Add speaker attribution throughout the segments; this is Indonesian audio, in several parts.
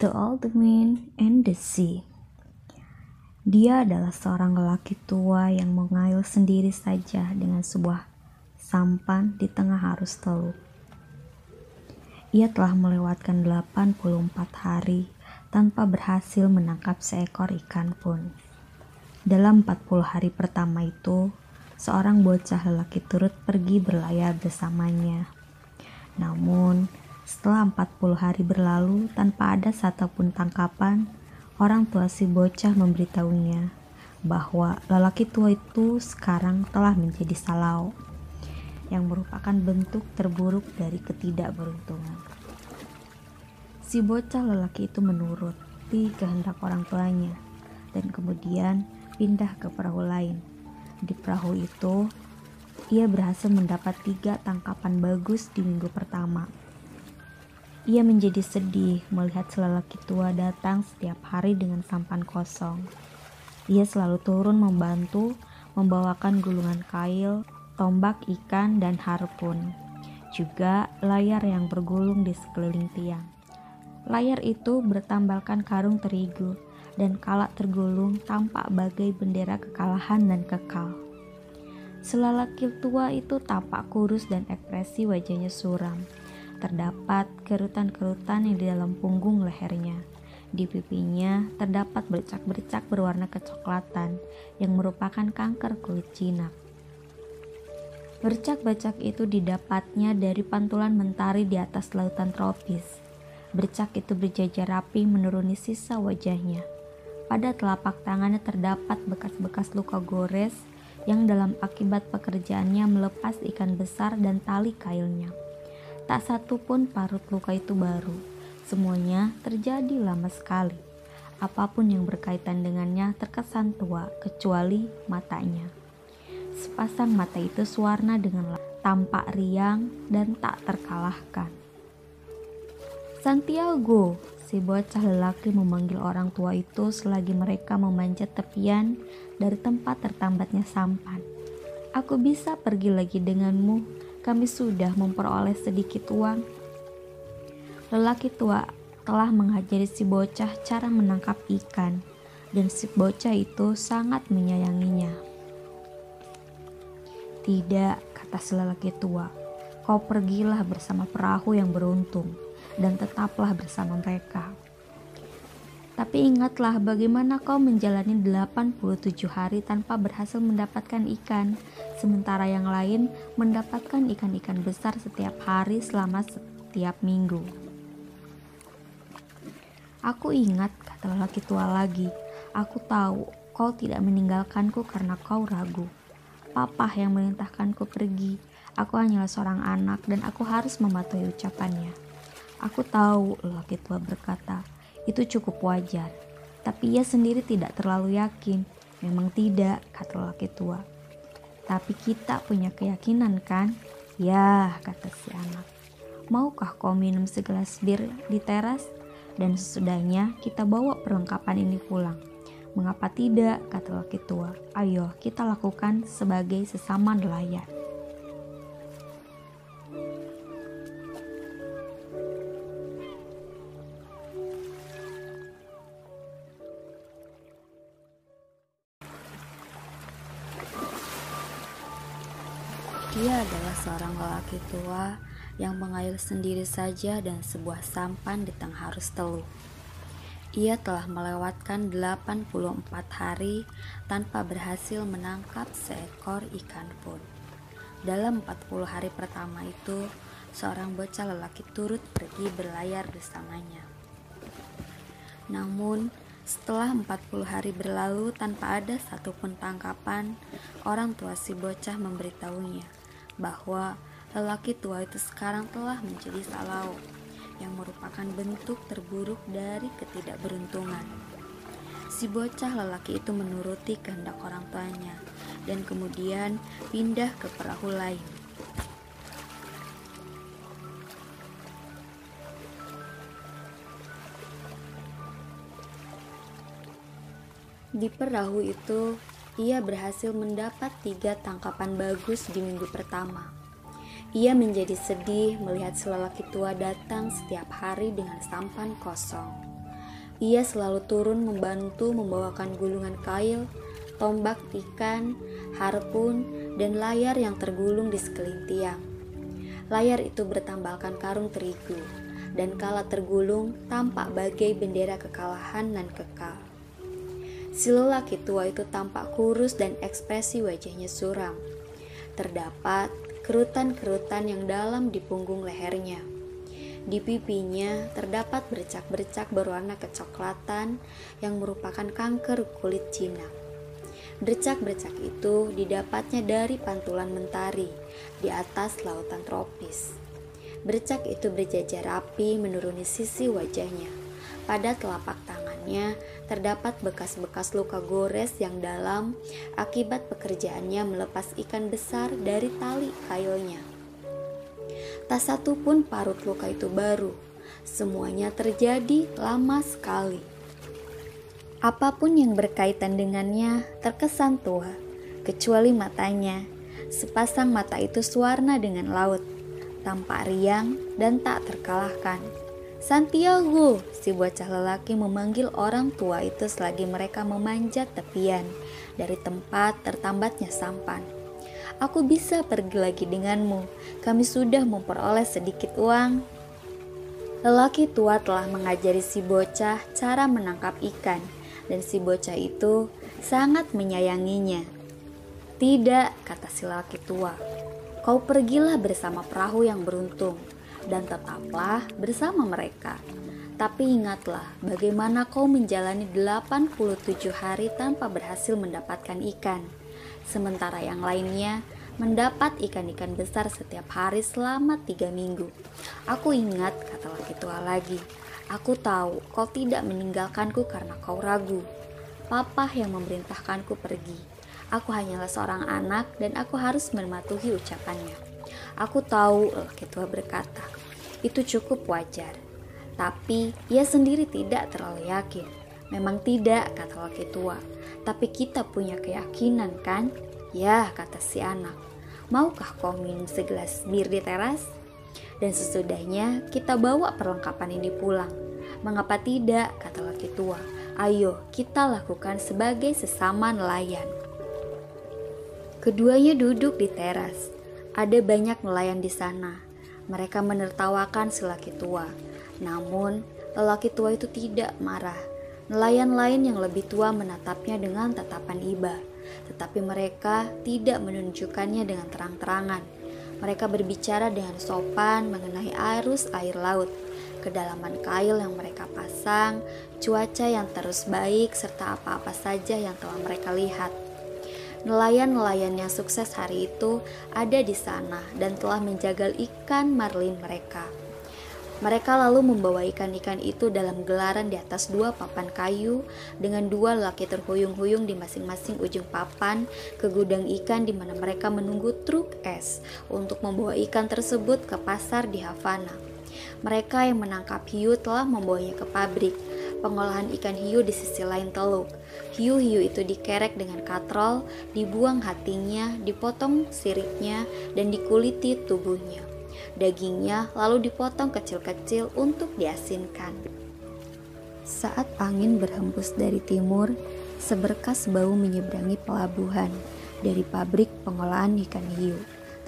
Speaker 1: The Old Wind and the Sea. Dia adalah seorang lelaki tua yang mengayuh sendiri saja dengan sebuah sampan di tengah arus teluk. Ia telah melewatkan 84 hari tanpa berhasil menangkap seekor ikan pun. Dalam 40 hari pertama itu, seorang bocah lelaki turut pergi berlayar bersamanya. Namun, setelah 40 hari berlalu tanpa ada satupun tangkapan, orang tua si bocah memberitahunya bahwa lelaki tua itu sekarang telah menjadi salau yang merupakan bentuk terburuk dari ketidakberuntungan. Si bocah lelaki itu menuruti kehendak orang tuanya dan kemudian pindah ke perahu lain. Di perahu itu, ia berhasil mendapat tiga tangkapan bagus di minggu pertama. Ia menjadi sedih melihat lelaki tua datang setiap hari dengan sampan kosong. Ia selalu turun membantu membawakan gulungan kail tombak ikan dan harpun, juga layar yang bergulung di sekeliling tiang. Layar itu bertambalkan karung terigu dan kalak tergulung tampak bagai bendera kekalahan dan kekal. Selalaki tua itu tampak kurus dan ekspresi wajahnya suram. Terdapat kerutan-kerutan yang di dalam punggung lehernya. Di pipinya terdapat bercak-bercak berwarna kecoklatan yang merupakan kanker kulit jinak. Bercak-bercak itu didapatnya dari pantulan mentari di atas lautan tropis. Bercak itu berjajar rapi menuruni sisa wajahnya. Pada telapak tangannya terdapat bekas-bekas luka gores yang dalam akibat pekerjaannya melepas ikan besar dan tali kailnya. Tak satu pun parut luka itu baru. Semuanya terjadi lama sekali. Apa pun yang berkaitan dengannya terkesan tua, kecuali matanya. Sepasang mata itu suwarna dengan tampak riang dan tak terkalahkan. Santiago, si bocah lelaki memanggil orang tua itu selagi mereka memanjat tepian dari tempat tertambatnya sampan. Aku bisa pergi lagi denganmu, kami sudah memperoleh sedikit uang. Lelaki tua telah mengajari si bocah cara menangkap ikan, dan si bocah itu sangat menyayanginya. Tidak, kata si lelaki tua, kau pergilah bersama perahu yang beruntung dan tetaplah bersama mereka. Tapi ingatlah bagaimana kau menjalani 87 hari tanpa berhasil mendapatkan ikan, sementara yang lain mendapatkan ikan-ikan besar setiap hari selama setiap minggu. Aku ingat, kata lelaki tua lagi, aku tahu kau tidak meninggalkanku karena kau ragu. Papa yang melintahkanku pergi. Aku hanyalah seorang anak dan aku harus mematuhi ucapannya. Aku tahu, lelaki tua berkata, itu cukup wajar. Tapi ia sendiri tidak terlalu yakin. Memang tidak, kata lelaki tua. Tapi kita punya keyakinan kan? Ya, kata si anak. Maukah kau minum segelas bir di teras? Dan sesudahnya kita bawa perlengkapan ini pulang. Mengapa tidak, kata laki tua. Ayo kita lakukan sebagai sesama nelayan. Lelaki tua yang mengayuh sendiri saja dan sebuah sampan di tengah arus teluk. Ia telah melewatkan 84 hari tanpa berhasil menangkap seekor ikan pun. Dalam 40 hari pertama itu, seorang bocah lelaki turut pergi berlayar bersamanya. Namun, setelah 40 hari berlalu tanpa ada satupun tangkapan, orang tua si bocah memberitahunya bahwa lelaki tua itu sekarang telah menjadi salau yang merupakan bentuk terburuk dari ketidakberuntungan. Si bocah lelaki itu menuruti kehendak orang tuanya dan kemudian pindah ke perahu lain. Di perahu itu, ia berhasil mendapat tiga tangkapan bagus di minggu pertama. Ia menjadi sedih melihat selelaki tua datang setiap hari dengan sampan kosong. Ia selalu turun membantu membawakan gulungan kail, tombak ikan, harpun, dan layar yang tergulung di sekeliling tiang. Layar itu bertambalkan karung terigu, dan kala tergulung tampak bagai bendera kekalahan dan kekal. Si lelaki tua itu tampak kurus dan ekspresi wajahnya suram. Terdapat kerutan-kerutan yang dalam di punggung lehernya. Di pipinya terdapat bercak-bercak berwarna kecoklatan yang merupakan kanker kulit jinak. Bercak-bercak itu didapatnya dari pantulan mentari di atas lautan tropis. Bercak itu berjajar rapi menuruni sisi wajahnya. Pada telapak terdapat bekas-bekas luka gores yang dalam akibat pekerjaannya melepas ikan besar dari tali kailnya. Tak satu pun parut luka itu baru. Semuanya terjadi lama sekali. Apa pun yang berkaitan dengannya terkesan tua, kecuali matanya. Sepasang mata itu sewarna dengan laut, tampak riang dan tak terkalahkan. Santiago, si bocah lelaki memanggil orang tua itu selagi mereka memanjat tepian dari tempat tertambatnya sampan. Aku bisa pergi lagi denganmu. Kami sudah memperoleh sedikit uang. Lelaki tua telah mengajari si bocah cara menangkap ikan dan si bocah itu sangat menyayanginya. Tidak, kata si laki tua, kau pergilah bersama perahu yang beruntung dan tetaplah bersama mereka. Tapi ingatlah bagaimana kau menjalani 87 hari tanpa berhasil mendapatkan ikan. Sementara yang lainnya mendapat ikan-ikan besar setiap hari selama tiga minggu. Aku ingat, kata laki tua lagi, Aku tahu kau tidak meninggalkanku karena kau ragu. Papa yang memerintahkanku pergi. Aku hanyalah seorang anak dan aku harus mematuhi ucapannya. Aku tahu, lelaki tua berkata, itu cukup wajar. Tapi ia sendiri tidak terlalu yakin. Memang tidak, kata lelaki tua. Tapi kita punya keyakinan kan? Ya, kata si anak. Maukah kau minum segelas bir di teras? Dan sesudahnya kita bawa perlengkapan ini pulang. Mengapa tidak? kata laki tua. Ayo kita lakukan sebagai sesama nelayan. Keduanya duduk di teras. Ada banyak nelayan di sana. Mereka menertawakan si laki tua. Namun, lelaki tua itu tidak marah. Nelayan lain yang lebih tua menatapnya dengan tatapan iba, tetapi mereka tidak menunjukkannya dengan terang-terangan mereka berbicara dengan sopan mengenai arus air laut, kedalaman kail yang mereka pasang, cuaca yang terus baik, serta apa-apa saja yang telah mereka lihat. Nelayan-nelayan yang sukses hari itu ada di sana dan telah menjagal ikan marlin mereka. Mereka lalu membawa ikan-ikan itu dalam gelaran di atas dua papan kayu dengan dua laki terhuyung-huyung di masing-masing ujung papan ke gudang ikan di mana mereka menunggu truk es untuk membawa ikan tersebut ke pasar di Havana. Mereka yang menangkap hiu telah membawanya ke pabrik pengolahan ikan hiu di sisi lain teluk. Hiu-hiu itu dikerek dengan katrol, dibuang hatinya, dipotong siripnya, dan dikuliti tubuhnya. Dagingnya lalu dipotong kecil-kecil untuk diasinkan. Saat angin berhembus dari timur, seberkas bau menyeberangi pelabuhan dari pabrik pengolahan ikan hiu.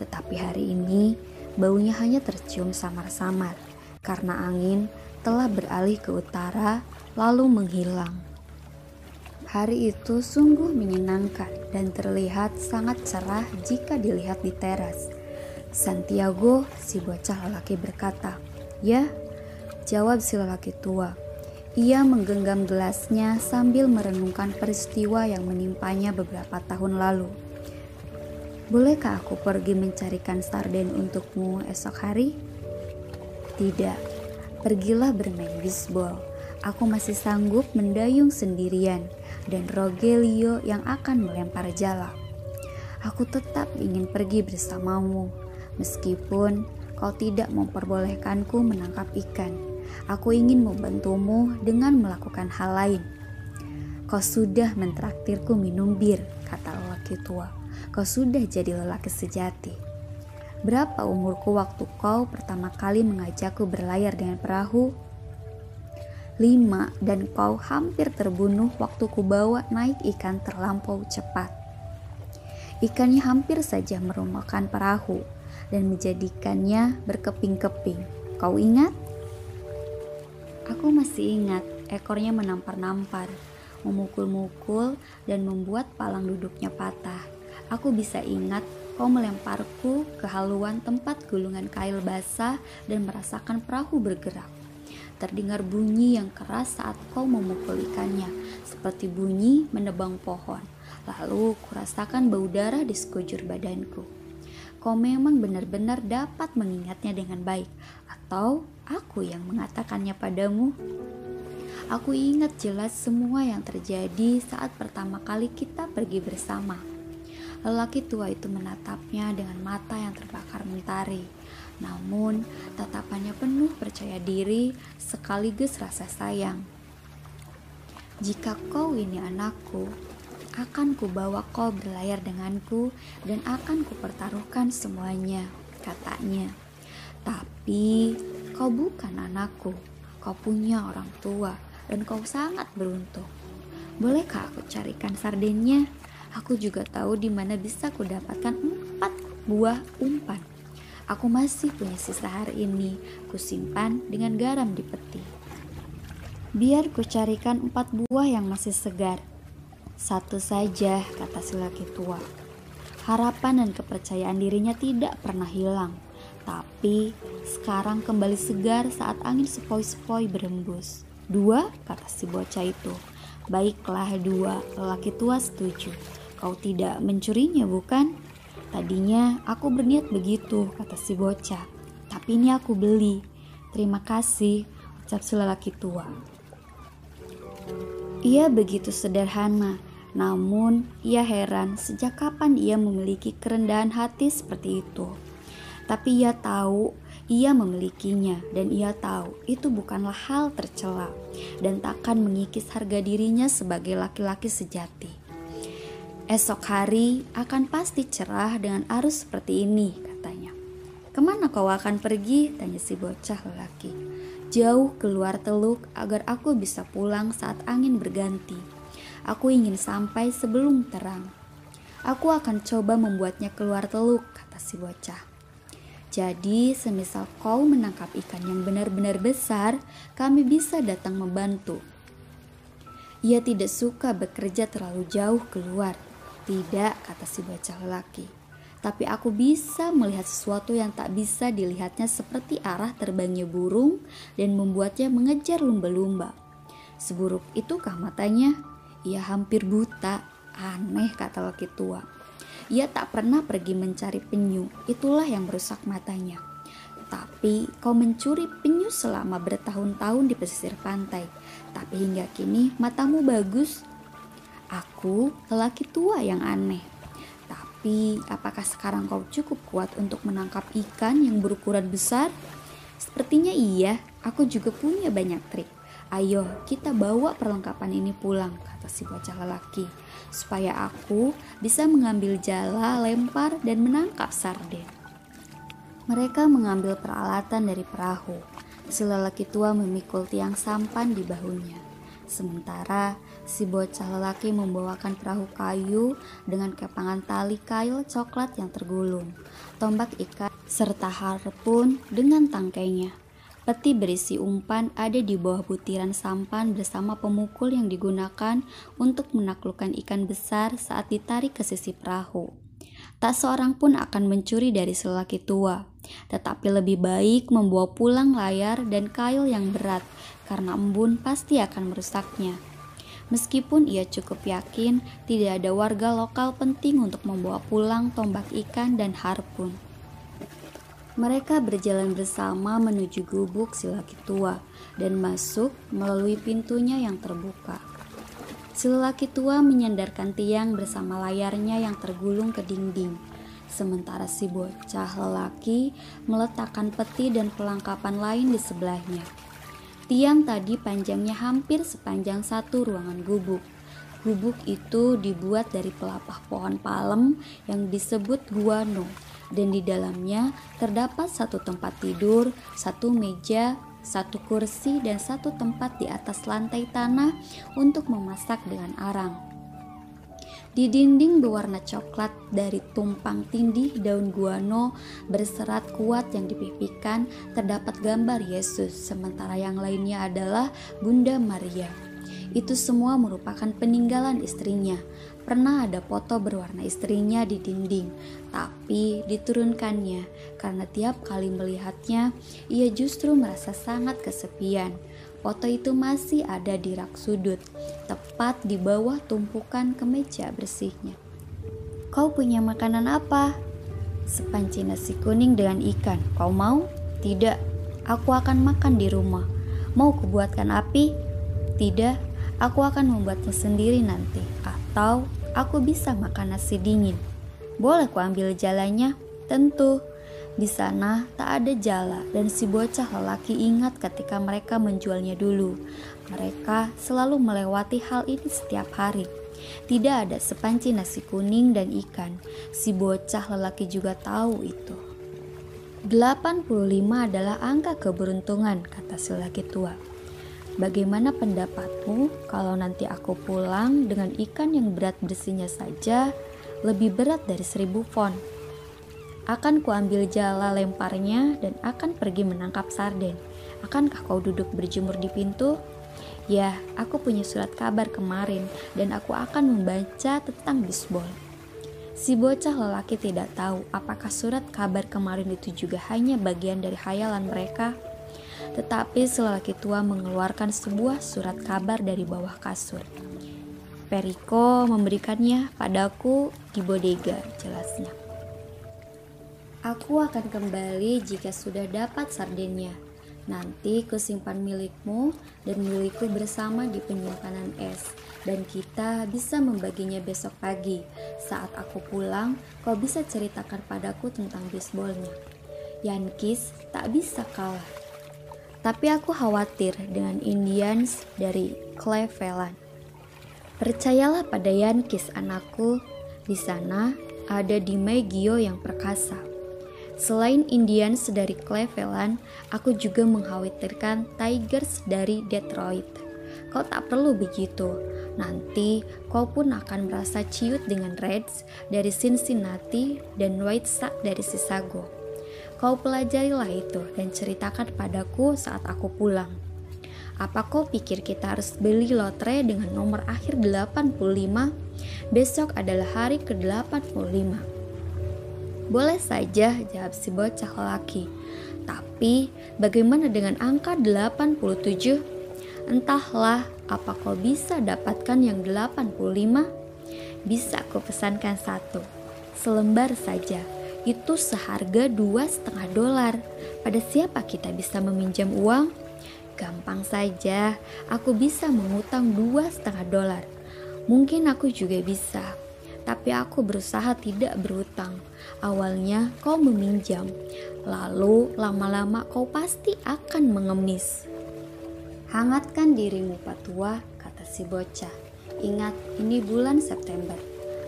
Speaker 1: Tetapi hari ini, baunya hanya tercium samar-samar karena angin telah beralih ke utara lalu menghilang. Hari itu sungguh menyenangkan dan terlihat sangat cerah jika dilihat di teras. Santiago, si bocah lelaki berkata, Ya, jawab si lelaki tua. Ia menggenggam gelasnya sambil merenungkan peristiwa yang menimpanya beberapa tahun lalu. Bolehkah aku pergi mencarikan sarden untukmu esok hari? Tidak, pergilah bermain bisbol. Aku masih sanggup mendayung sendirian dan Rogelio yang akan melempar jala. Aku tetap ingin pergi bersamamu Meskipun kau tidak memperbolehkanku menangkap ikan, aku ingin membantumu dengan melakukan hal lain. Kau sudah mentraktirku minum bir, kata lelaki tua. Kau sudah jadi lelaki sejati. Berapa umurku waktu kau pertama kali mengajakku berlayar dengan perahu? Lima, dan kau hampir terbunuh waktu kubawa naik ikan terlampau cepat. Ikannya hampir saja merumakan perahu dan menjadikannya berkeping-keping. Kau ingat? Aku masih ingat ekornya menampar-nampar, memukul-mukul, dan membuat palang duduknya patah. Aku bisa ingat kau melemparku ke haluan tempat gulungan kail basah dan merasakan perahu bergerak. Terdengar bunyi yang keras saat kau memukul ikannya, seperti bunyi menebang pohon. Lalu kurasakan bau darah di sekujur badanku. Kau memang benar-benar dapat mengingatnya dengan baik, atau aku yang mengatakannya padamu. Aku ingat jelas semua yang terjadi saat pertama kali kita pergi bersama. Lelaki tua itu menatapnya dengan mata yang terbakar mentari namun, tatapannya penuh percaya diri sekaligus rasa sayang. Jika kau ini anakku, akan kubawa kau berlayar denganku dan akan kupertaruhkan semuanya, katanya. Tapi kau bukan anakku, kau punya orang tua dan kau sangat beruntung. Bolehkah aku carikan sardennya? Aku juga tahu di mana bisa kudapatkan empat buah umpan. Aku masih punya sisa hari ini, kusimpan dengan garam di peti. Biar ku carikan empat buah yang masih segar. Satu saja, kata si laki tua. Harapan dan kepercayaan dirinya tidak pernah hilang. Tapi sekarang kembali segar saat angin sepoi-sepoi berembus. Dua, kata si bocah itu. Baiklah dua, lelaki tua setuju. Kau tidak mencurinya bukan? Tadinya aku berniat begitu, kata si bocah. Tapi ini aku beli. Terima kasih, ucap si lelaki tua. Ia begitu sederhana, namun ia heran sejak kapan ia memiliki kerendahan hati seperti itu. Tapi ia tahu ia memilikinya dan ia tahu itu bukanlah hal tercela dan takkan mengikis harga dirinya sebagai laki-laki sejati. Esok hari akan pasti cerah dengan arus seperti ini, katanya. Ke mana kau akan pergi? Tanya si bocah lelaki. Jauh keluar teluk agar aku bisa pulang saat angin berganti. Aku ingin sampai sebelum terang. Aku akan coba membuatnya keluar teluk, kata si bocah. Jadi, semisal kau menangkap ikan yang benar-benar besar, kami bisa datang membantu. Ia tidak suka bekerja terlalu jauh keluar, tidak, kata si bocah lelaki. Tapi aku bisa melihat sesuatu yang tak bisa dilihatnya seperti arah terbangnya burung dan membuatnya mengejar lumba-lumba. Seburuk itukah matanya? Ia hampir buta. Aneh kata laki tua. Ia tak pernah pergi mencari penyu. Itulah yang merusak matanya. Tapi kau mencuri penyu selama bertahun-tahun di pesisir pantai. Tapi hingga kini matamu bagus Aku lelaki tua yang aneh. Tapi apakah sekarang kau cukup kuat untuk menangkap ikan yang berukuran besar? Sepertinya iya, aku juga punya banyak trik. Ayo kita bawa perlengkapan ini pulang, kata si bocah lelaki, supaya aku bisa mengambil jala, lempar, dan menangkap sarden. Mereka mengambil peralatan dari perahu. Si lelaki tua memikul tiang sampan di bahunya. Sementara si bocah lelaki membawakan perahu kayu dengan kepangan tali kail coklat yang tergulung, tombak ikan, serta harpun dengan tangkainya. Peti berisi umpan ada di bawah butiran sampan bersama pemukul yang digunakan untuk menaklukkan ikan besar saat ditarik ke sisi perahu. Tak seorang pun akan mencuri dari selaki tua, tetapi lebih baik membawa pulang layar dan kail yang berat karena embun pasti akan merusaknya. Meskipun ia cukup yakin tidak ada warga lokal penting untuk membawa pulang tombak ikan dan harpun. Mereka berjalan bersama menuju gubuk si laki tua dan masuk melalui pintunya yang terbuka. Si laki tua menyandarkan tiang bersama layarnya yang tergulung ke dinding. Sementara si bocah lelaki meletakkan peti dan perlengkapan lain di sebelahnya. Tiang tadi panjangnya hampir sepanjang satu ruangan gubuk. Gubuk itu dibuat dari pelapah pohon palem yang disebut guano dan di dalamnya terdapat satu tempat tidur, satu meja,
Speaker 2: satu kursi dan satu tempat di atas lantai tanah untuk memasak dengan arang. Di dinding berwarna coklat dari tumpang tindih daun guano berserat kuat yang dipipikan terdapat gambar Yesus, sementara yang lainnya adalah Bunda Maria. Itu semua merupakan peninggalan istrinya. Pernah ada foto berwarna istrinya di dinding, tapi diturunkannya karena tiap kali melihatnya, ia justru merasa sangat kesepian. Foto itu masih ada di rak sudut, tepat di bawah tumpukan kemeja bersihnya. Kau punya makanan apa? Sepanci nasi kuning dengan ikan. Kau mau? Tidak, aku akan makan di rumah. Mau kubuatkan api? Tidak, aku akan membuatnya sendiri nanti. Atau aku bisa makan nasi dingin. Boleh ku ambil jalannya? Tentu. Di sana tak ada jala dan si bocah lelaki ingat ketika mereka menjualnya dulu. Mereka selalu melewati hal ini setiap hari. Tidak ada sepanci nasi kuning dan ikan. Si bocah lelaki juga tahu itu. 85 adalah angka keberuntungan, kata si lelaki tua. Bagaimana pendapatmu kalau nanti aku pulang dengan ikan yang berat bersihnya saja lebih berat dari seribu font? Akan kuambil jala lemparnya dan akan pergi menangkap sarden. Akankah kau duduk berjemur di pintu? Ya, aku punya surat kabar kemarin dan aku akan membaca tentang bisbol. Si bocah lelaki tidak tahu apakah surat kabar kemarin itu juga hanya bagian dari hayalan mereka. Tetapi si lelaki tua mengeluarkan sebuah surat kabar dari bawah kasur. Periko memberikannya padaku di bodega, jelasnya. Aku akan kembali jika sudah dapat sardennya. Nanti kusimpan milikmu dan milikku bersama di penyimpanan es dan kita bisa membaginya besok pagi. Saat aku pulang, kau bisa ceritakan padaku tentang bisbolnya. Yankis tak bisa kalah. Tapi aku khawatir dengan Indians dari Cleveland. Percayalah pada Yankis anakku, di sana ada Dimegio yang perkasa. Selain Indians dari Cleveland, aku juga mengkhawatirkan Tigers dari Detroit. Kau tak perlu begitu. Nanti kau pun akan merasa ciut dengan Reds dari Cincinnati dan White Sox dari Chicago. Kau pelajarilah itu dan ceritakan padaku saat aku pulang. Apa kau pikir kita harus beli lotre dengan nomor akhir 85? Besok adalah hari ke-85. Boleh saja, jawab si bocah laki. Tapi bagaimana dengan angka 87? Entahlah, apa kau bisa dapatkan yang 85? Bisa aku pesankan satu. Selembar saja. Itu seharga dua setengah dolar. Pada siapa kita bisa meminjam uang? Gampang saja, aku bisa mengutang dua setengah dolar. Mungkin aku juga bisa tapi aku berusaha tidak berutang. Awalnya kau meminjam, lalu lama-lama kau pasti akan mengemis. Hangatkan dirimu, Patua, kata si bocah. Ingat, ini bulan September.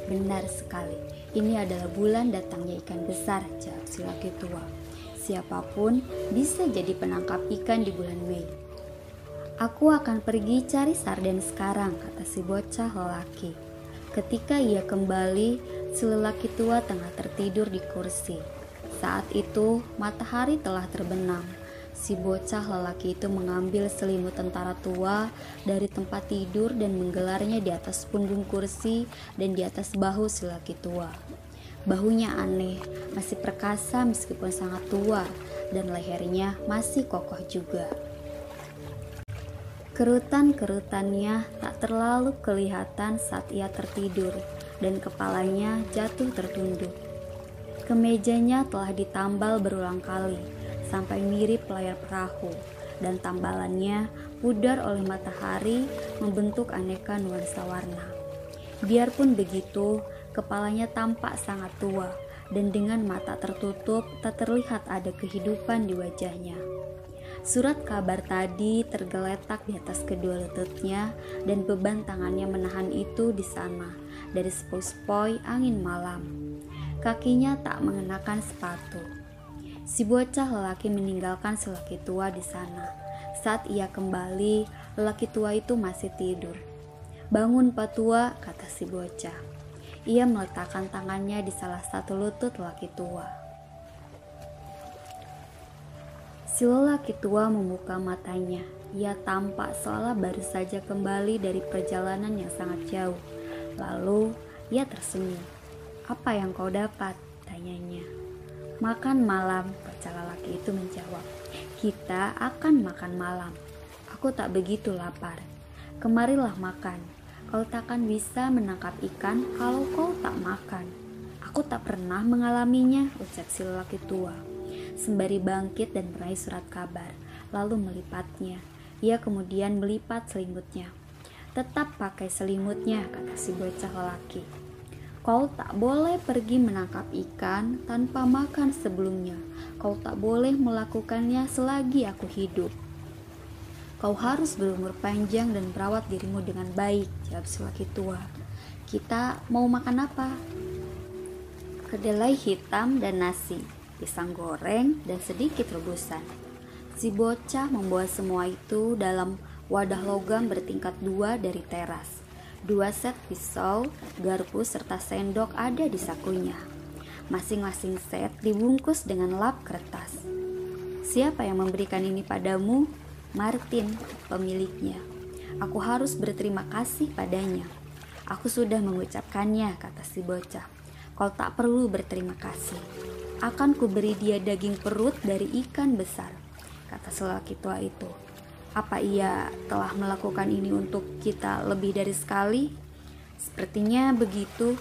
Speaker 2: Benar sekali, ini adalah bulan datangnya ikan besar, jawab si laki tua. Siapa pun bisa jadi penangkap ikan di bulan Mei. Aku akan pergi cari sarden sekarang, kata si bocah lelaki. Ketika ia kembali, si lelaki tua tengah tertidur di kursi. Saat itu, matahari telah terbenam. Si bocah lelaki itu mengambil selimut tentara tua dari tempat tidur dan menggelarnya di atas punggung kursi dan di atas bahu si lelaki tua. Bahunya aneh, masih perkasa meskipun sangat tua, dan lehernya masih kokoh juga. Kerutan-kerutannya tak terlalu kelihatan saat ia tertidur dan kepalanya jatuh tertunduk. Kemejanya telah ditambal berulang kali sampai mirip layar perahu dan tambalannya pudar oleh matahari membentuk aneka nuansa warna. Biarpun begitu, kepalanya tampak sangat tua dan dengan mata tertutup tak terlihat ada kehidupan di wajahnya. Surat kabar tadi tergeletak di atas kedua lututnya dan beban tangannya menahan itu di sana dari sepoi-sepoi angin malam. Kakinya tak mengenakan sepatu. Si bocah lelaki meninggalkan si lelaki tua di sana Saat ia kembali, lelaki tua itu masih tidur. Bangun Pak Tua, kata si bocah. Ia meletakkan tangannya di salah satu lutut lelaki tua. Si lelaki tua membuka matanya. Ia tampak seolah baru saja kembali dari perjalanan yang sangat jauh. Lalu ia tersenyum. Apa yang kau dapat? Tanyanya. Makan malam, baca lelaki itu menjawab. Kita akan makan malam. Aku tak begitu lapar. Kemarilah makan. Kau takkan bisa menangkap ikan kalau kau tak makan. Aku tak pernah mengalaminya, ucap si lelaki tua. Sembari bangkit dan meraih surat kabar, lalu melipatnya. Ia kemudian melipat selimutnya. Tetap pakai selimutnya, kata si bocah lelaki. Kau tak boleh pergi menangkap ikan tanpa makan sebelumnya. Kau tak boleh melakukannya selagi aku hidup. Kau harus berumur panjang dan merawat dirimu dengan baik, jawab si laki tua. Kita mau makan apa? Kedelai hitam dan nasi, pisang goreng, dan sedikit rebusan. Si bocah membawa semua itu dalam wadah logam bertingkat dua dari teras. Dua set pisau, garpu, serta sendok ada di sakunya. Masing-masing set dibungkus dengan lap kertas. Siapa yang memberikan ini padamu? Martin, pemiliknya. Aku harus berterima kasih padanya. Aku sudah mengucapkannya, kata si bocah. Kau tak perlu berterima kasih. Akan kuberi dia daging perut dari ikan besar, kata selaki tua itu. Apa ia telah melakukan ini untuk kita lebih dari sekali? Sepertinya begitu.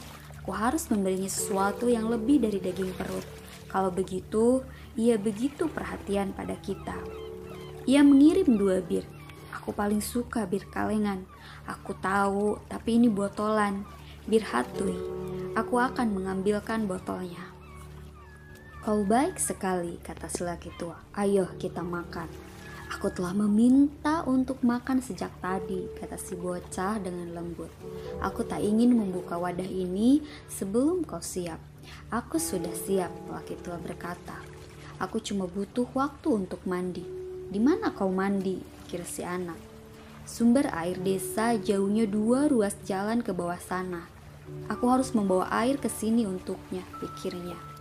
Speaker 2: Aku harus memberinya sesuatu yang lebih dari daging perut. Kalau begitu, ia begitu perhatian pada kita. Ia mengirim dua bir. Aku paling suka bir kalengan. Aku tahu, tapi ini botolan. Bir hatui. Aku akan mengambilkan botolnya. Kau baik sekali, kata selaki tua. Ayo kita makan. Aku telah meminta untuk makan sejak tadi, kata si bocah dengan lembut. Aku tak ingin membuka wadah ini sebelum kau siap. Aku sudah siap, laki tua berkata. Aku cuma butuh waktu untuk mandi. Di mana kau mandi? Kira si anak. Sumber air desa jauhnya dua ruas jalan ke bawah sana. Aku harus membawa air ke sini untuknya, pikirnya.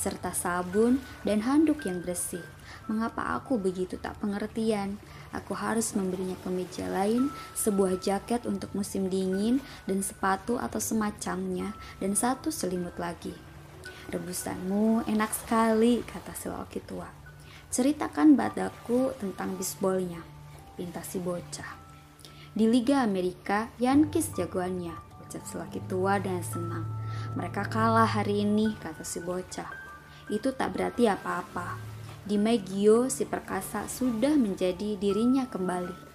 Speaker 2: Serta sabun dan handuk yang bersih. Mengapa aku begitu tak pengertian? Aku harus memberinya kemeja lain, sebuah jaket untuk musim dingin, dan sepatu atau semacamnya, dan satu selimut lagi. Rebusanmu enak sekali, kata si laki tua. Ceritakan padaku tentang bisbolnya, pinta si bocah. Di Liga Amerika, Yankees jagoannya, ucap si laki tua dengan senang. Mereka kalah hari ini, kata si bocah. Itu tak berarti apa-apa. Di Megio, si perkasa sudah menjadi dirinya kembali.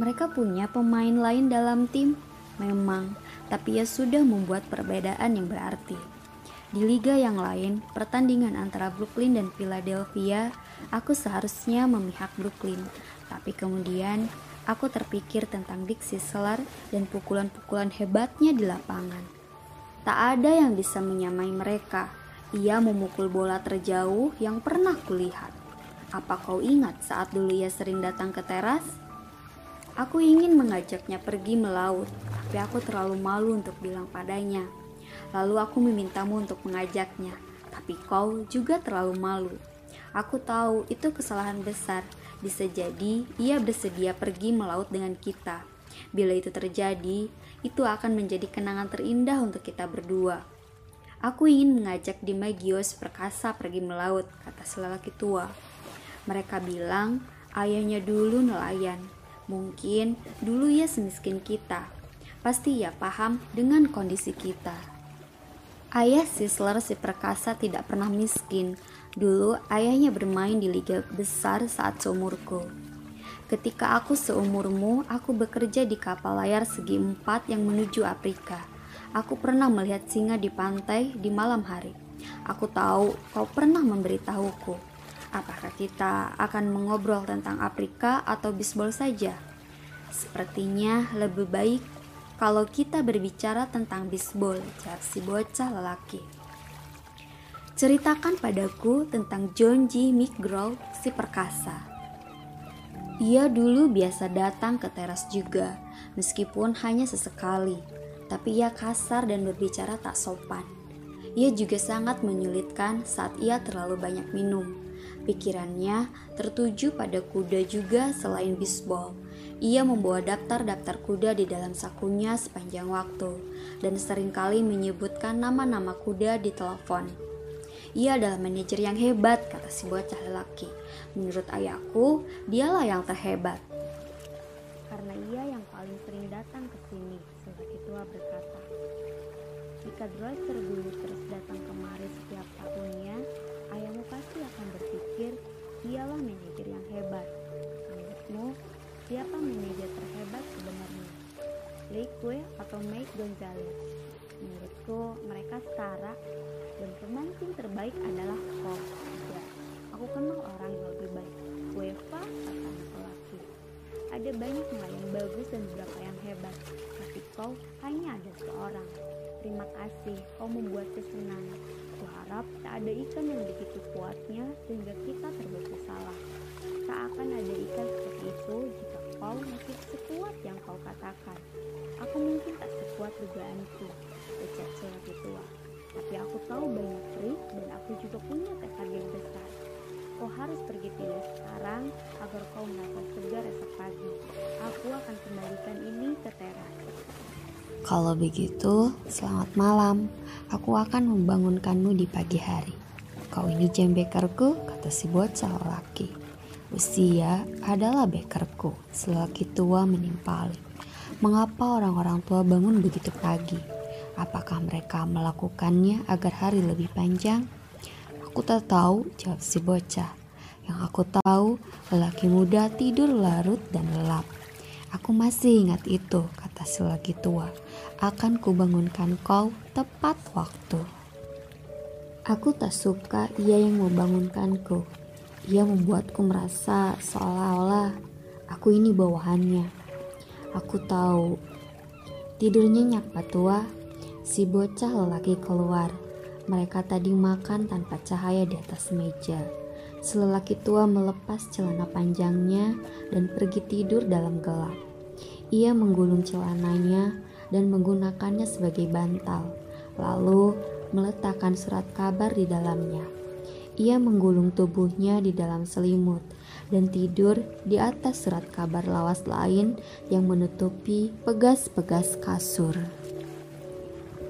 Speaker 2: Mereka punya pemain lain dalam tim, memang, tapi ia sudah membuat perbedaan yang berarti. Di liga yang lain, pertandingan antara Brooklyn dan Philadelphia, aku seharusnya memihak Brooklyn, tapi kemudian aku terpikir tentang Dick Sisler dan pukulan-pukulan hebatnya di lapangan. Tak ada yang bisa menyamai mereka ia memukul bola terjauh yang pernah kulihat. Apa kau ingat saat dulu ia sering datang ke teras? Aku ingin mengajaknya pergi melaut, tapi aku terlalu malu untuk bilang padanya. Lalu aku memintamu untuk mengajaknya, tapi kau juga terlalu malu. Aku tahu itu kesalahan besar. Bisa jadi ia bersedia pergi melaut dengan kita. Bila itu terjadi, itu akan menjadi kenangan terindah untuk kita berdua. Aku ingin mengajak Dimagios perkasa pergi melaut, kata selelaki tua. Mereka bilang, ayahnya dulu nelayan. Mungkin dulu ia semiskin kita. Pasti ia paham dengan kondisi kita. Ayah Sisler si perkasa tidak pernah miskin. Dulu ayahnya bermain di liga besar saat seumurku. Ketika aku seumurmu, aku bekerja di kapal layar segi empat yang menuju Afrika. Aku pernah melihat singa di pantai di malam hari. Aku tahu kau pernah memberitahuku. Apakah kita akan mengobrol tentang Afrika atau bisbol saja? Sepertinya lebih baik kalau kita berbicara tentang bisbol, jawab si bocah lelaki. Ceritakan padaku tentang John G. McGraw, si perkasa. Ia dulu biasa datang ke teras juga, meskipun hanya sesekali, tapi ia kasar dan berbicara tak sopan. Ia juga sangat menyulitkan saat ia terlalu banyak minum. Pikirannya tertuju pada kuda juga selain bisbol. Ia membawa daftar-daftar kuda di dalam sakunya sepanjang waktu dan sering kali menyebutkan nama-nama kuda di telepon. Ia adalah manajer yang hebat, kata si bocah lelaki. Menurut ayahku, dialah yang terhebat.
Speaker 1: Karena ia yang paling sering datang ke sini, tua berkata. Jika Droiser dulu terus datang kemari setiap tahunnya, ayahmu pasti akan berpikir dialah manajer yang hebat. Menurutmu, siapa manajer terhebat sebenarnya? Lique atau Mike Gonzalez? Menurutku, mereka setara dan pemancing terbaik adalah kau. Ya, aku kenal orang yang lebih baik. Kueva kata anak lelaki. Ada banyak nelayan bagus dan beberapa yang hebat, tapi kau hanya ada seorang. Terima kasih, kau membuatku senang. Kuharap tak ada ikan yang begitu kuatnya sehingga kita terbukti salah. Tak akan ada ikan seperti itu jika kau masih sekuat yang kau katakan. Aku mungkin tak sekuat dugaanku, ucap lelaki tua. Tapi aku tahu banyak trik dan aku juga punya tekad yang besar. Kau harus pergi tidur sekarang agar kau merasa segar esok pagi. Aku akan kembalikan ini ke teras.
Speaker 2: Kalau begitu, selamat malam. Aku akan membangunkanmu di pagi hari. Kau ini jam bekerku, kata si bocah lelaki. Usia adalah bekerku, selaki tua menimpali. Mengapa orang-orang tua bangun begitu pagi? Apakah mereka melakukannya agar hari lebih panjang? Aku tak tahu, jawab si bocah. Yang aku tahu, lelaki muda tidur larut dan lelap. Aku masih ingat itu, kata si lelaki tua. Akan kubangunkan kau tepat waktu. Aku tak suka ia yang membangunkanku. Ia membuatku merasa seolah-olah aku ini bawahannya. Aku tahu tidur nyenyak patua Si bocah lelaki keluar. Mereka tadi makan tanpa cahaya di atas meja. Selelaki tua melepas celana panjangnya dan pergi tidur dalam gelap. Ia menggulung celananya dan menggunakannya sebagai bantal, lalu meletakkan surat kabar di dalamnya. Ia menggulung tubuhnya di dalam selimut dan tidur di atas surat kabar lawas lain yang menutupi pegas-pegas kasur.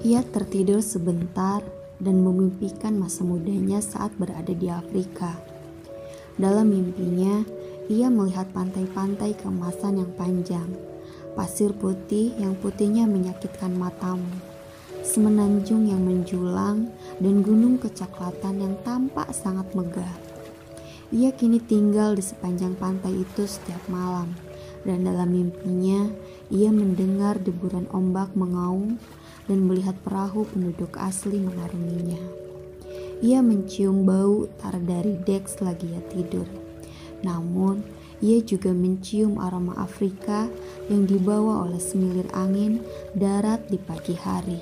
Speaker 2: Ia tertidur sebentar dan memimpikan masa mudanya saat berada di Afrika. Dalam mimpinya, ia melihat pantai-pantai keemasan yang panjang, pasir putih yang putihnya menyakitkan matamu, semenanjung yang menjulang, dan gunung kecoklatan yang tampak sangat megah. Ia kini tinggal di sepanjang pantai itu setiap malam, dan dalam mimpinya ia mendengar deburan ombak mengaum dan melihat perahu penduduk asli mengarunginya. Ia mencium bau tar dari dek selagi ia tidur. Namun, ia juga mencium aroma Afrika yang dibawa oleh semilir angin darat di pagi hari.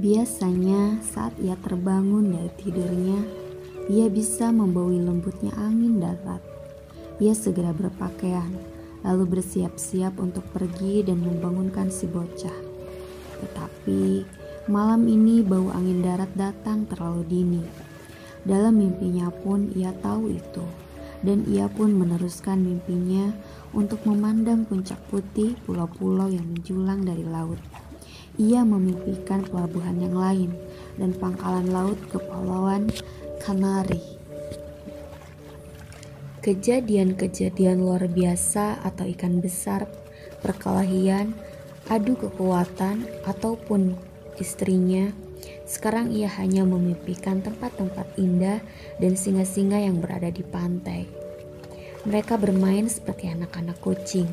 Speaker 2: Biasanya saat ia terbangun dari tidurnya, ia bisa membawa lembutnya angin darat. Ia segera berpakaian, lalu bersiap-siap untuk pergi dan membangunkan si bocah. Tetapi malam ini bau angin darat datang terlalu dini. Dalam mimpinya pun ia tahu itu, dan ia pun meneruskan mimpinya untuk memandang puncak putih pulau-pulau yang menjulang dari laut. Ia memimpikan pelabuhan yang lain dan pangkalan laut kepulauan Kanari. Kejadian-kejadian luar biasa atau ikan besar, perkelahian, adu kekuatan ataupun istrinya, sekarang ia hanya memimpikan tempat-tempat indah dan singa-singa yang berada di pantai. Mereka bermain seperti anak-anak kucing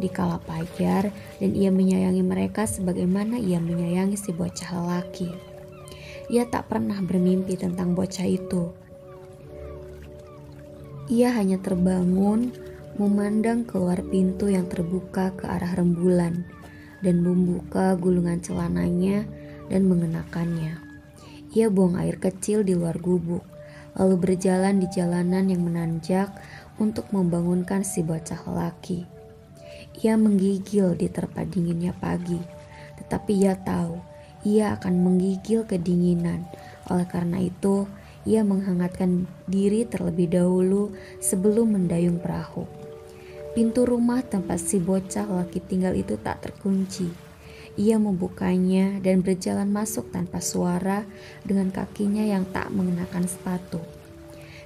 Speaker 2: di kala pajar dan ia menyayangi mereka sebagaimana ia menyayangi si bocah lelaki. Ia tak pernah bermimpi tentang bocah itu. Ia hanya terbangun memandang keluar pintu yang terbuka ke arah rembulan dan membuka gulungan celananya dan mengenakannya. Ia buang air kecil di luar gubuk, lalu berjalan di jalanan yang menanjak untuk membangunkan si bocah lelaki. Ia menggigil di terpa dinginnya pagi, tetapi ia tahu ia akan menggigil kedinginan. Oleh karena itu, ia menghangatkan diri terlebih dahulu sebelum mendayung perahu. Pintu rumah tempat si bocah lelaki tinggal itu tak terkunci. Ia membukanya dan berjalan masuk tanpa suara dengan kakinya yang tak mengenakan sepatu.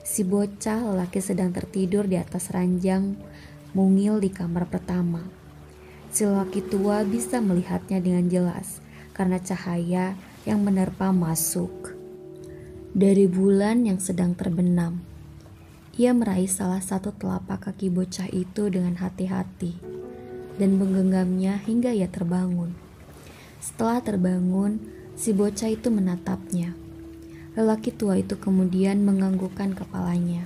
Speaker 2: Si bocah lelaki sedang tertidur di atas ranjang mungil di kamar pertama. Si lelaki tua bisa melihatnya dengan jelas karena cahaya yang menerpa masuk dari bulan yang sedang terbenam. Ia meraih salah satu telapak kaki bocah itu dengan hati-hati dan menggenggamnya hingga ia terbangun. Setelah terbangun, si bocah itu menatapnya. Lelaki tua itu kemudian menganggukkan kepalanya.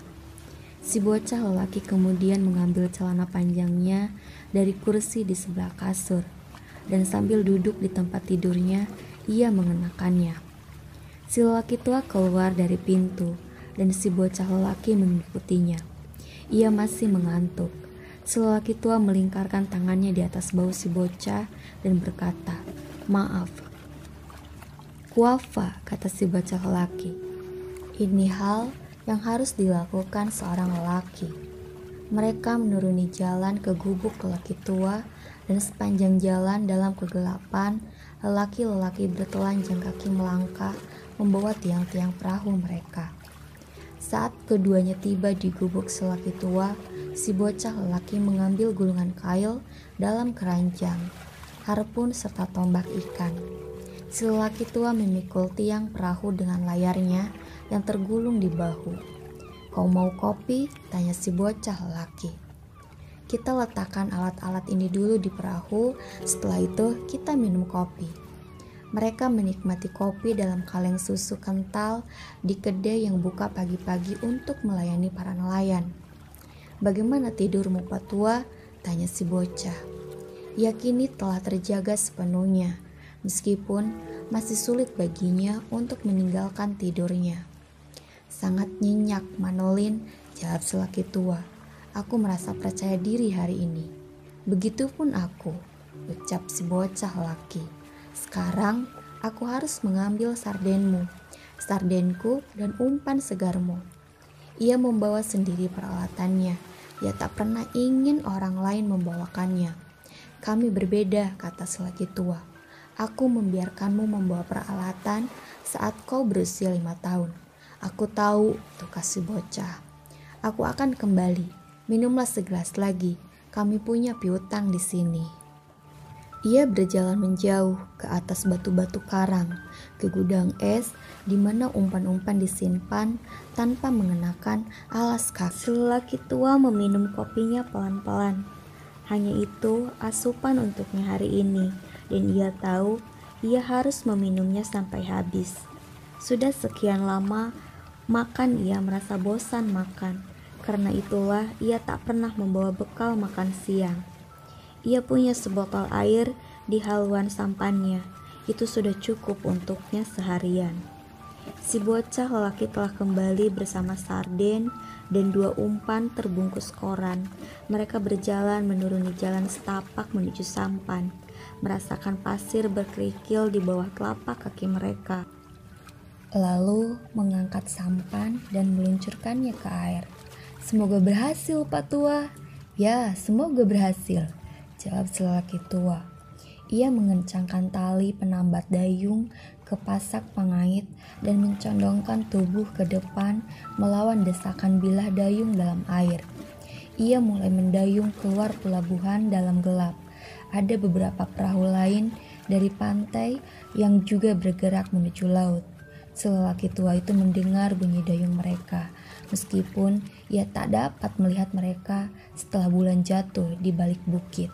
Speaker 2: Si bocah lelaki kemudian mengambil celana panjangnya dari kursi di sebelah kasur, dan sambil duduk di tempat tidurnya, ia mengenakannya. Si lelaki tua keluar dari pintu, dan si bocah lelaki mengikutinya. Ia masih mengantuk. Si lelaki tua melingkarkan tangannya di atas bahu si bocah dan berkata, "Maaf." "Kuafa," kata si bocah lelaki. Ini hal yang harus dilakukan seorang lelaki. Mereka menuruni jalan ke gubuk lelaki tua dan sepanjang jalan dalam kegelapan, lelaki-lelaki bertelanjang kaki melangkah membawa tiang-tiang perahu mereka. Saat keduanya tiba di gubuk selaki tua, si bocah lelaki mengambil gulungan kail dalam keranjang, harpun serta tombak ikan. Si lelaki tua memikul tiang perahu dengan layarnya yang tergulung di bahu. Kau mau kopi? Tanya si bocah lelaki. Kita letakkan alat-alat ini dulu di perahu, setelah itu kita minum kopi. Mereka menikmati kopi dalam kaleng susu kental di kedai yang buka pagi-pagi untuk melayani para nelayan. Bagaimana tidurmu, Pak Tua? Tanya si bocah. Yakini telah terjaga sepenuhnya, meskipun masih sulit baginya untuk meninggalkan tidurnya. Sangat nyenyak, Manolin, jawab selaki tua. Aku merasa percaya diri hari ini. Begitupun aku, ucap si bocah laki. Sekarang aku harus mengambil sardenmu, sardenku dan umpan segarmu. Ia membawa sendiri peralatannya. Ia tak pernah ingin orang lain membawakannya. Kami berbeda, kata selaki tua. Aku membiarkanmu membawa peralatan saat kau berusia lima tahun. Aku tahu, tuh kasih bocah. Aku akan kembali Minumlah segelas lagi, kami punya piutang di sini. Ia berjalan menjauh ke atas batu-batu karang, ke gudang es di mana umpan-umpan disimpan tanpa mengenakan alas kaki. Lelaki tua meminum kopinya pelan-pelan. Hanya itu asupan untuknya hari ini, dan ia tahu ia harus meminumnya sampai habis. Sudah sekian lama makan ia merasa bosan makan karena itulah ia tak pernah membawa bekal makan siang. Ia punya sebotol air di haluan sampannya. Itu sudah cukup untuknya seharian. Si bocah lelaki telah kembali bersama sarden dan dua umpan terbungkus koran. Mereka berjalan menuruni jalan setapak menuju sampan, merasakan pasir berkerikil di bawah telapak kaki mereka. Lalu mengangkat sampan dan meluncurkannya ke air. Semoga berhasil, Pak Tua. Ya, semoga berhasil, jawab lelaki tua. Ia mengencangkan tali penambat dayung ke pasak pengait dan mencondongkan tubuh ke depan melawan desakan bilah dayung dalam air. Ia mulai mendayung keluar pelabuhan dalam gelap. Ada beberapa perahu lain dari pantai yang juga bergerak menuju laut. Selelaki tua itu mendengar bunyi dayung mereka meskipun ia tak dapat melihat mereka setelah bulan jatuh di balik bukit.